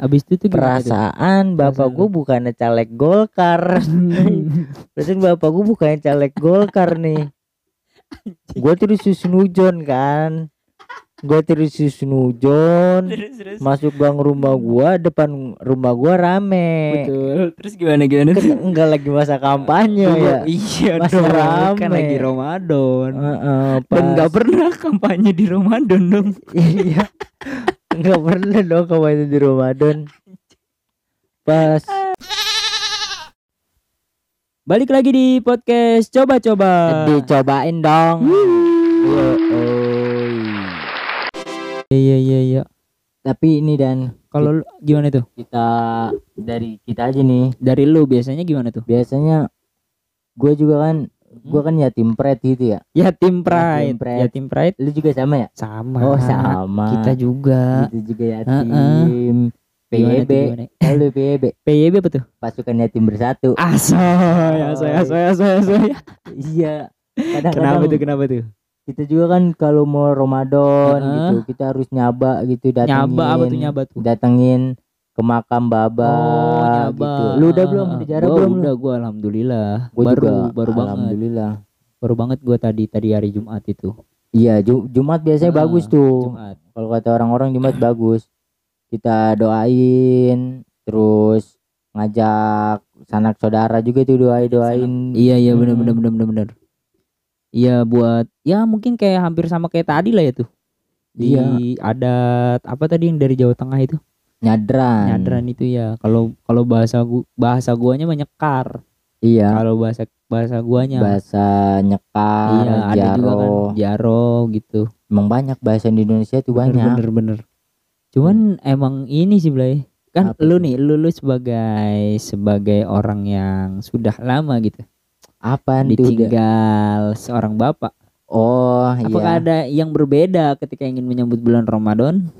Abis itu tuh perasaan bapak Perasaan gue bukannya caleg Golkar. Perasaan bapak gue bukannya caleg Golkar nih. Gue terus sunujon kan? Gue terus sunujon terus terus. Masuk gang rumah gua depan rumah gua rame. Betul. Terus gimana gimana kan enggak lagi masa kampanye ya? Iya Masih dong rame. kan lagi Ramadan. Heeh, dan pas- nggak pernah kampanye di Ramadan dong. Iya nggak pernah dong kampanye di Ramadan. Pas. Balik lagi di podcast. Coba-coba. Dicobain dong. Iya iya iya. Tapi ini dan. Kalau gimana tuh? Kita dari kita aja nih. Dari lu biasanya gimana tuh? Biasanya gue juga kan gue kan yatim pret gitu ya. Yatim pride. Pride. yatim pride. Lu juga sama ya? Sama. Oh sama. Kita juga. Itu juga yatim Gimana PYB lu PYB PYB apa tuh? Pasukan yatim bersatu. Asoy asoy. asoy asoy asoy iya. Kenapa kadang-kadang tuh kenapa tuh? kita juga kan kalau mau Ramadan Heeh. gitu kita harus nyaba gitu datengin. Nyaba apa tuh nyaba tuh? Datengin ke makam baba oh nyaba gitu. Lu udah belum? Bicara Gua belum lu? udah gua alhamdulillah. Gua baru juga, baru banget. Alhamdulillah. Baru banget gua tadi tadi hari Jumat itu. Iya Ju- Jumat biasanya Ah, bagus tuh. Jumat. Kalau kata orang-orang Jumat bagus. Kita doain terus ngajak sanak saudara juga tuh doain doain. Iya iya bener Hmm. bener bener bener bener. Iya buat ya mungkin kayak hampir sama kayak tadi lah ya tuh. Di Iya. adat apa tadi yang dari Jawa Tengah itu nyadran. Nyadran itu ya. Kalau kalau bahasa gua bahasa guanya mah nyekar. Iya. Kalau bahasa bahasa guanya. Bahasa nyekar iya ada juga kan jaro. jaro gitu. Emang banyak bahasa di Indonesia tuh bener banyak. bener bener. Cuman emang ini sih Blay. Kan Apa lu nih lu lu sebagai sebagai orang yang sudah lama gitu. Apa udah? ditinggal seorang bapak. Oh apakah iya. ada yang berbeda ketika ingin menyambut bulan Ramadan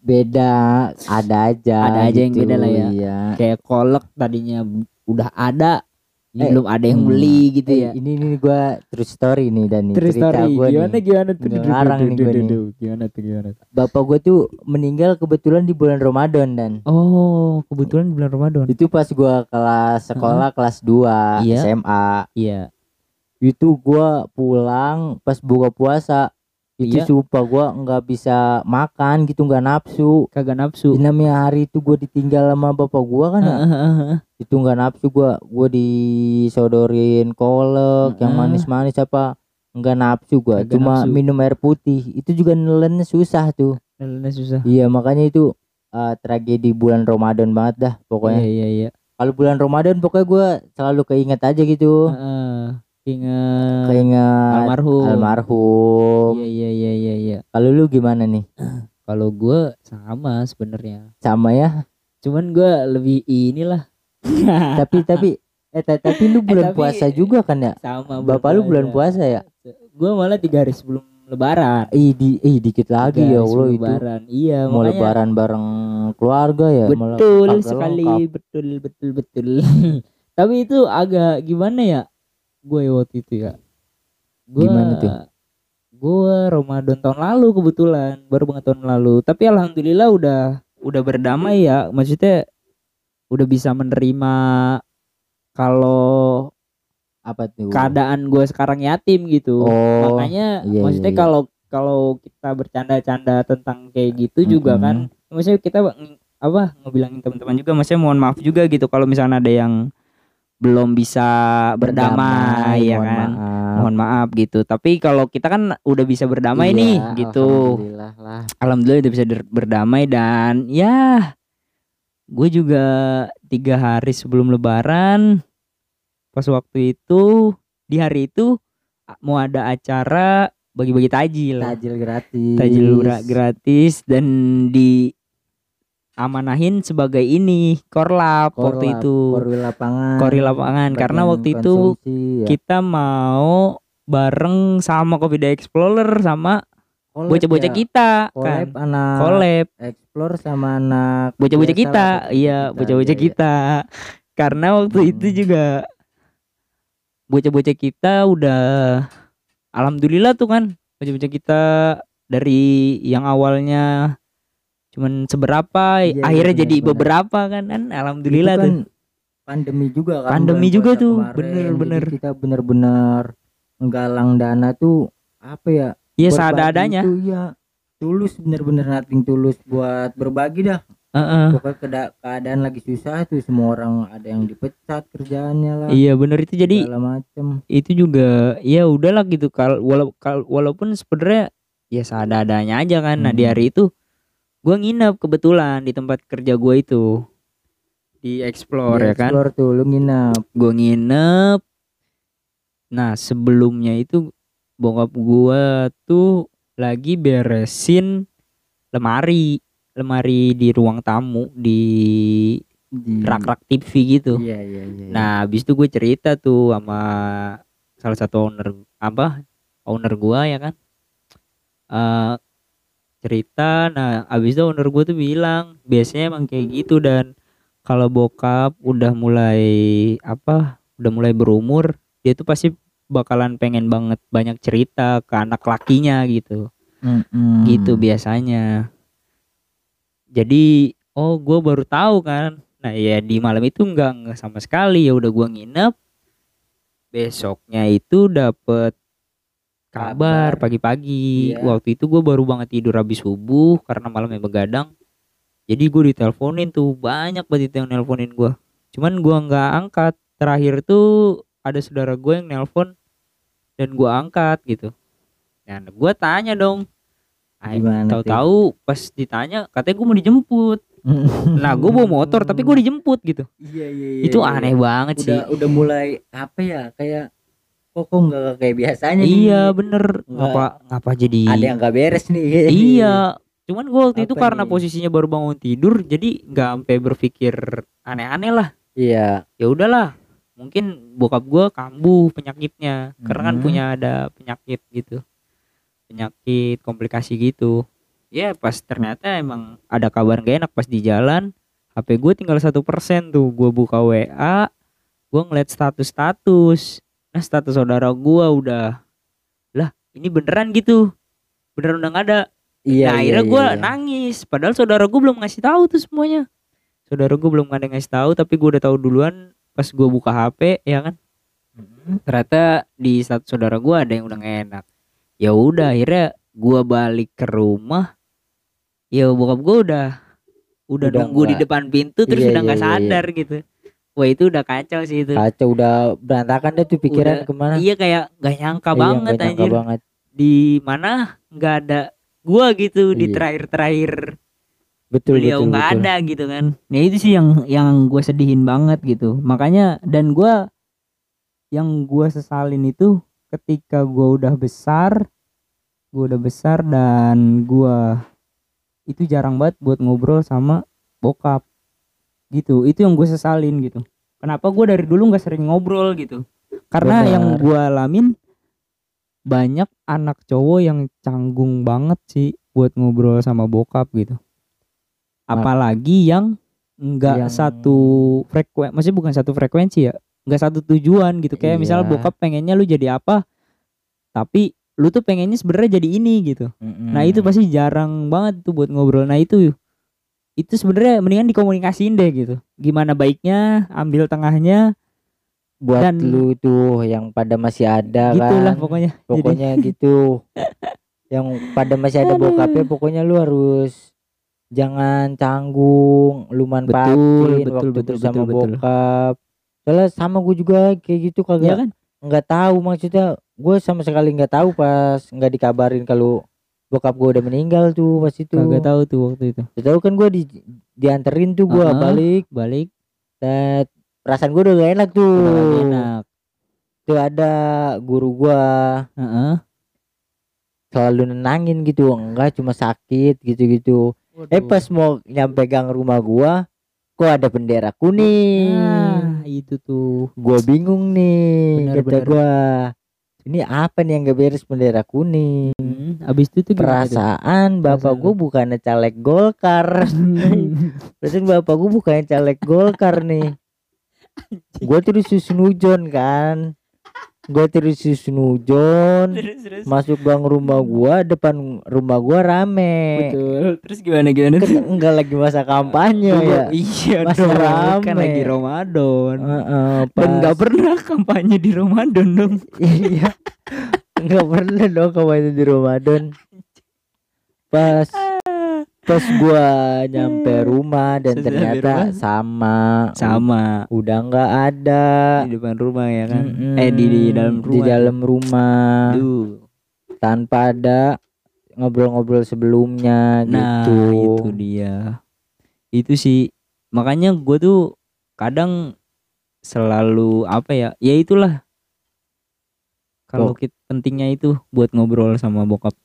beda ada aja Ada aja yang gitu, beda lah ya. iya. kayak kolek tadinya udah ada ini Eh, belum ada yang hmm. beli gitu Eh, ya. ini nih gua true story nih dan Terus cerita story. gua gimana nih. gimana tuh? Duh, nih gua duh, nih. gimana tuh gimana bapak gua tuh meninggal kebetulan di bulan Ramadan dan. Oh kebetulan bulan Ramadan. Itu pas gua kelas sekolah kelas 2 Iya. SMA iya. Itu gua pulang pas buka puasa itu Iya. sumpah gua nggak bisa makan gitu nggak nafsu. Kagak nafsu. Ini namanya hari itu gua ditinggal sama bapak gua kan ya. itu nggak nafsu gua. Gua disodorin kolek yang manis-manis apa nggak nafsu gua. Kagak cuma nafsu. minum air putih. Itu juga nelennya susah tuh. Nelennya susah. Iya makanya itu eh, tragedi bulan Ramadan banget dah pokoknya. Iya iya iya. Kalau bulan Ramadan pokoknya gua selalu keinget aja gitu. Heeh. Ingat keinget almarhum. almarhum. Iya iya iya iya iya. Kalau lu gimana nih? Kalau gue sama sebenarnya. Sama ya? Cuman gue lebih inilah. Tapi tapi eh ta- tapi lu bulan tapi- puasa juga kan ya? sama bapak lu bulan puasa ya? Gue malah tiga hari sebelum lebaran. Ih di ih dikit lagi ya Allah itu. lebaran. Iya mau makanya lebaran bareng keluarga ya? Betul sekali. lengkap. betul betul betul. Tapi itu agak gimana ya gue waktu itu ya. Gue Gimana tuh? gue Ramadan tahun lalu kebetulan baru banget tahun lalu. Tapi alhamdulillah udah udah berdamai ya. Maksudnya udah bisa menerima kalau apa tuh? keadaan gue sekarang yatim gitu. Oh makanya iya, maksudnya iya, iya. kalau kalau kita bercanda-canda tentang kayak gitu juga kan maksudnya kita apa ngebilangin teman-teman juga maksudnya mohon maaf juga gitu kalau misalnya ada yang belum bisa berdamai, ya mohon kan? maaf. mohon maaf gitu. Tapi kalau kita kan udah bisa berdamai Iya, nih gitu. alhamdulillah lah. Alhamdulillah udah bisa berdamai dan ya gue juga tiga hari sebelum lebaran pas waktu itu di hari itu mau ada acara bagi-bagi tajil. Tajil gratis. Tajil gra- gratis dan di amanahin sebagai ini korlap, waktu Korlap, itu korwil lapangan kori lapangan karena waktu itu ya. kita mau bareng sama Covid Explorer sama bocah-bocah ya. kita collab kan anak collab explore sama anak bocah-bocah kita iya bocah-bocah iya, iya. kita karena waktu itu Hmm. juga bocah-bocah kita udah alhamdulillah tuh kan bocah-bocah kita dari yang awalnya cuman seberapa Iya, iya, akhirnya benar, jadi benar. beberapa kan kan alhamdulillah Itu kan tuh pandemi juga kan Pandemi juga tuh, kemarin. bener, Jadi bener. kita bener-bener menggalang dana tuh apa ya ya berbagi seadanya itu ya tulus bener-bener nating tulus buat berbagi dah Heeh. pokoknya keda- keadaan lagi susah tuh semua orang ada yang dipecat kerjaannya lah iya bener itu jadi macem itu juga ya udahlah gitu kalau walau, kal- walaupun sebenarnya ya seadanya aja kan nah di Hmm. hari itu gua nginep kebetulan di tempat kerja gua itu. Di explore ya kan? Explore tuh lu nginep. Gua nginep. Nah sebelumnya itu bokap gua tuh lagi beresin lemari. Lemari di ruang tamu di di rak-rak TV gitu. Iya iya iya Nah, habis itu gue cerita tuh sama salah satu owner apa? Owner gua ya kan. eh cerita, nah habis itu owner gue tuh bilang biasanya emang kayak gitu dan kalau bokap udah mulai apa? Udah mulai berumur, dia tuh pasti bakalan pengen banget banyak cerita ke anak lakinya gitu. Mm-mm. Gitu biasanya. Jadi, oh gue baru tahu kan. Nah ya di malam itu nggak nggak sama sekali ya udah gua nginep. Besoknya itu dapet kabar pagi-pagi. Iya. Waktu itu gue baru banget tidur habis subuh karena malamnya begadang. Jadi gue diteleponin tuh banyak banget yang nelponin gua. Cuman gua nggak angkat. Terakhir tuh ada saudara gue yang nelpon dan gua angkat gitu. Nah gue tanya dong. Gimana? Tahu-tahu pas ditanya katanya gue mau dijemput. Nah gue bawa motor tapi gue dijemput gitu. iya iya iya itu iya. aneh banget sih. udah udah mulai apa ya kayak kok kok nggak kayak biasanya Iya nih? bener. Ngapa ngapa jadi? ada yang nggak beres nih Iya. Cuman gue waktu itu Apa karena nih? posisinya baru bangun tidur jadi nggak sampai berpikir aneh-aneh lah. iya Ya udahlah. Mungkin bokap gue kambuh penyakitnya karena kan Mhm. punya ada penyakit gitu. Penyakit komplikasi gitu. Ya pas ternyata emang ada kabar gak enak pas di jalan. HP gue tinggal satu persen tuh. Gue buka WA, gue ngeliat status-status. Nah status saudara gue udah lah ini beneran gitu. Beneran udah gak ada. iya nah iya, akhirnya iya, gue iya. nangis. Padahal saudara gue belum ngasih tahu tuh semuanya. Saudara gue belum ada ngasih tahu, tapi gue udah tahu duluan pas gue buka HP ya kan. Mhm. Ternyata di status saudara gue ada yang udah gak enak. Ya udah akhirnya gue balik ke rumah. Ya bokap gue udah udah, Udah nunggu di nggak- depan pintu terus Iya, udah iya, nggak iya, iya. sadar gitu. Wah itu udah kacau sih itu. kacau udah berantakan deh tuh pikiran Udah- ke mana? Iya kayak gak nyangka Iya, banget nggak nyangka anjir. banget. Di mana? Nggak ada gua gitu di Iya. terakhir-terakhir betul beliau betul nggak ada gitu kan. Ya itu sih yang yang gue sedihin banget gitu. Makanya dan gua yang gua sesalin itu ketika gua udah besar gua udah besar dan gua itu jarang banget buat ngobrol sama bokap gitu. Itu yang gue sesalin gitu. Kenapa gua dari dulu nggak sering ngobrol gitu? Karena Benar. yang gua alamin banyak anak cowok yang canggung banget sih buat ngobrol sama bokap gitu. Apalagi yang nggak Yang- satu frekuensi maksudnya bukan satu frekuensi ya nggak satu tujuan gitu. Kayak misalnya Iya. bokap pengennya lu jadi apa tapi lu tuh pengennya sebenarnya jadi ini gitu. Mm-mm. nah itu pasti jarang banget tuh buat ngobrol. Nah itu itu sebenarnya mendingan dikomunikasiin deh gitu. Gimana baiknya ambil tengahnya. Buat dan- lu tuh yang pada masih ada gitulah kan pokoknya. Jadi- pokoknya gitu. Yang pada masih ada Aduh. bokapnya pokoknya lu harus jangan canggung lu manfaatin betul, waktu betul, betul, betul. bokap. soalnya sama gue juga kayak gitu ya kagak kan? nggak tahu maksudnya. Gue sama sekali nggak tahu pas nggak dikabarin kalau bokap gue udah meninggal tuh pas itu. Kagak tahu tuh waktu itu. Tahu kan gue di dianterin tuh gue balik. balik. Dan perasaan gue udah gak enak tuh. Beneran enak. Tuh ada guru gua. Heeh. selalu nenangin gitu. Enggak cuma sakit gitu-gitu. Eh pas mau nyampe gang rumah gua kok ada bendera kuning. Nah itu tuh. Gua bingung nih Bener, kata bener. Ini apa nih yang gak beres bendera kuning? Hmm, abis itu tuh tuh? perasaan bapak Perasaan. gua bukannya caleg golkar. Perasaan bapak gua bukannya caleg golkar nih. Gua terus susun hujon kan gue terus sunujon terus terus. masuk gang rumah gua depan rumah gua rame. Betul. Terus gimana gimana? Kan enggak lagi masa kampanye ya? iya Masih dong. Rame. kan lagi Ramadan. Heeh, dan pas nggak pernah kampanye di Ramadan dong. Iya. Nggak pernah dong kampanye di Ramadan. Pas pas gua nyampe rumah dan ternyata rumah? sama. Sama. Udah nggak ada. Di depan rumah ya kan? Mm-mm. eh di, di dalam rumah. di dalam rumah. Duh. tanpa ada ngobrol-ngobrol sebelumnya nah gitu. itu dia. Itu sih. Makanya gue tuh kadang selalu apa ya? Ya itulah. Kalau Oh. pentingnya itu buat ngobrol sama bokap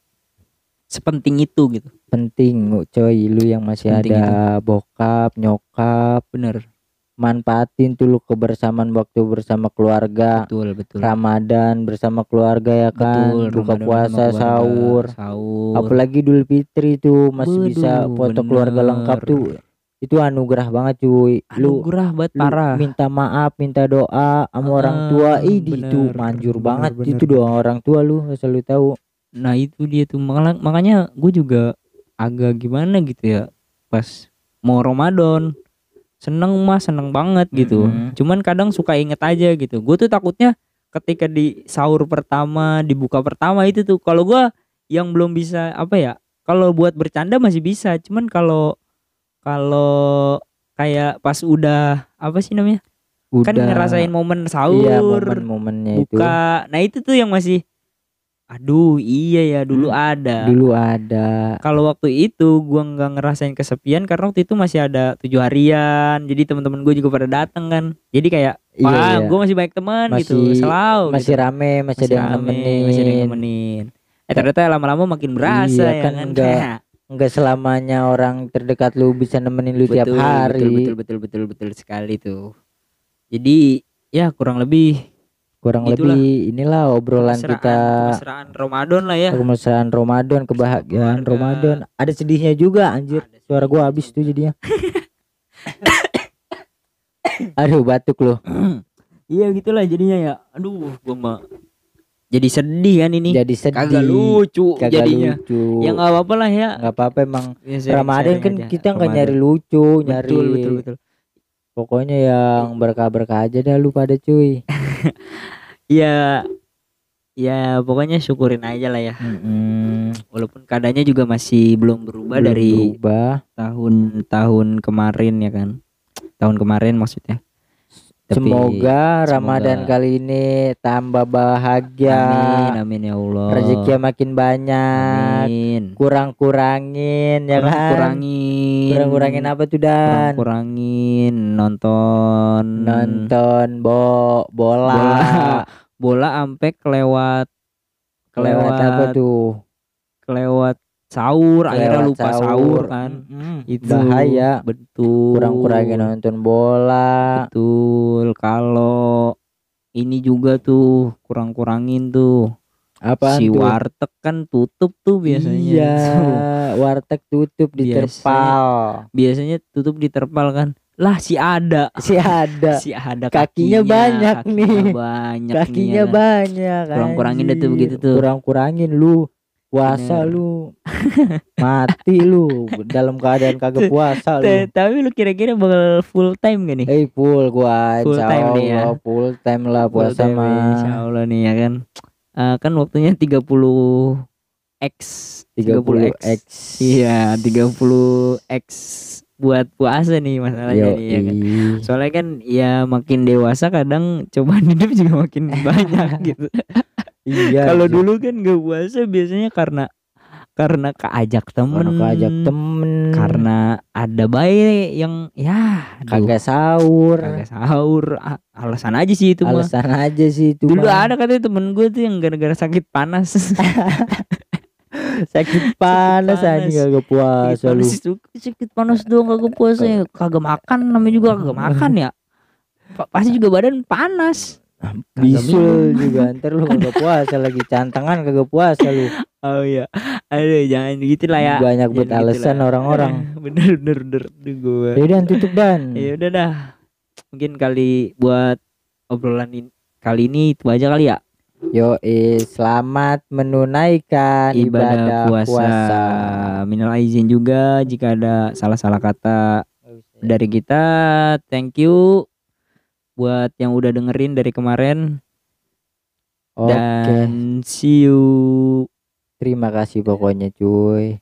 sepenting itu gitu. Penting coy. Lu yang masih Penting ada bokap nyokap bener. Manfaatin tuh lu kebersamaan waktu bersama keluarga. Betul betul. Ramadan bersama keluarga ya kan? Betul buka Ramadan puasa keluarga, sahur. sahur. Apalagi Idul Fitri tuh masih bisa Waduh, foto keluarga bener. lengkap tuh. Itu anugerah banget cuy. Lu anugerah banget lu parah. minta maaf minta doa sama orang tua. Ah, ih di itu manjur bener, banget. bener, itu doa orang tua lu asal lu tahu Nah itu dia tuh. Makanya, makanya gue juga agak gimana gitu ya Pas mau Ramadan. Seneng mah seneng banget gitu. Mhm. Cuman kadang suka inget aja gitu. Gue tuh takutnya ketika di sahur pertama Dibuka pertama itu tuh Kalau gue yang belum bisa apa ya Kalau buat bercanda masih bisa. Cuman kalau Kalau kayak pas udah Apa sih namanya? Udah. Kan ngerasain momen sahur iya momen-momennya itu. Buka. Nah itu tuh yang masih Aduh iya ya dulu ada. dulu ada. Kalau waktu itu gua nggak ngerasain kesepian karena waktu itu masih ada tujuh harian. Jadi teman-teman gue juga pada datang kan. Jadi kayak Iya, wah iya. gue masih banyak teman gitu Masih- selalu masih gitu. rame masih, ada yang rame, nemenin masih ada yang nemenin. eh ternyata lama-lama makin berasa Iya, ya kan kan, enggak- nggak selamanya orang terdekat lu bisa nemenin lu tiap betul, hari. betul betul betul betul betul sekali tuh. Jadi ya kurang lebih kurang Itulah. lebih inilah obrolan kemesraan, kita. kemesraan Ramadan lah ya. Kemesraan Ramadan kebahagiaan keluarga. Ramadan. Ada sedihnya juga anjir. Ada suara gua habis tuh jadinya. Aduh batuk loh iya gitulah jadinya ya. Aduh gua mah jadi sedih kan ini. Jadi sedih. Kagak lucu kagak jadinya. lucu. Ya nggak apa-apa lah ya. Nggak apa-apa emang Ya, sharing- Ramadan sharing kan aja. kita nggak nyari lucu nyari betul betul betul. pokoknya yang berkah-berkah aja dah lu pada cuy ya ya pokoknya syukurin aja lah ya Mm-mm. walaupun keadaannya juga masih belum berubah Belum dari berubah. tahun-tahun kemarin ya kan tahun kemarin maksudnya Tapi- semoga Ramadan semoga- kali ini tambah bahagia. Amin amin ya Allah. Rezekinya makin banyak. Amin. Kurang-kurangin ya kan? Kurangin kurang-kurangin apa tuh dan? Kurangin nonton. Nonton bo bola, bola. Bola sampai kelewat. Kelewat apa tuh? kelewat sahur akhirnya lupa sahur, kan. Mm-mm. itu bahaya. betul. Kurang-kurangin nonton bola. Betul. Kalau ini juga tuh kurang-kurangin tuh. Apa si tuh? warteg kan tutup tuh biasanya. Iya Tuh. warteg tutup di Biasanya- terpal. Biasanya tutup di terpal kan. Lah si ada. Si ada. Si ada Kakinya banyak kakinya nih. banyak kakinya nih, ya. banyak Kurang-kurangin dah tuh anjir. begitu tuh. kurang-kurangin lu puasa Bener. lu. Mati lu. Dalam keadaan kagak puasa lu. Ta- tapi lu kira-kira bakal full time gak nih? Eh full gua Full insya time nih ya. Allah, full time lah Full puasa time, mah. Insya Allah nih ya kan. Eh, kan waktunya 30 X. 30 X. Iya 30 X buat puasa nih masalahnya nih ya kan. Soalnya kan ya makin dewasa kadang cobaan hidup juga makin banyak gitu. Iya Kalau dulu kan gak puasa biasanya karena karena keajak temen, Karena keajak temen karena ada bayi yang ya kagak sahur kagak sahur Ah, alasan aja sih itu mah. alasan aja sih itu Dulu mah. ada katanya temen gue tuh yang gara-gara sakit panas. sakit panas anjing kagak sakit puasa lu panas itu sakit panas doang kagak puasa ya. Kagak makan namanya juga kagak makan ya. Pa- Pasti juga badan panas. Bisul juga ntar lu kagak puasa lagi cantangan kagak puasa lu Oh iya. Aduh jangan gitu lah ya. banyak buat gitu alasan orang-orang bener bener bener gue. yaudah tutup dan Ya udah dah. Mungkin kali buat obrolan ini, kali ini itu aja kali ya. Yo selamat menunaikan ibadah, ibadah, puasa. puasa. Minal aizin juga jika ada salah-salah kata dari kita. Thank you buat yang udah dengerin dari kemarin Oke, dan see you. terima kasih pokoknya cuy.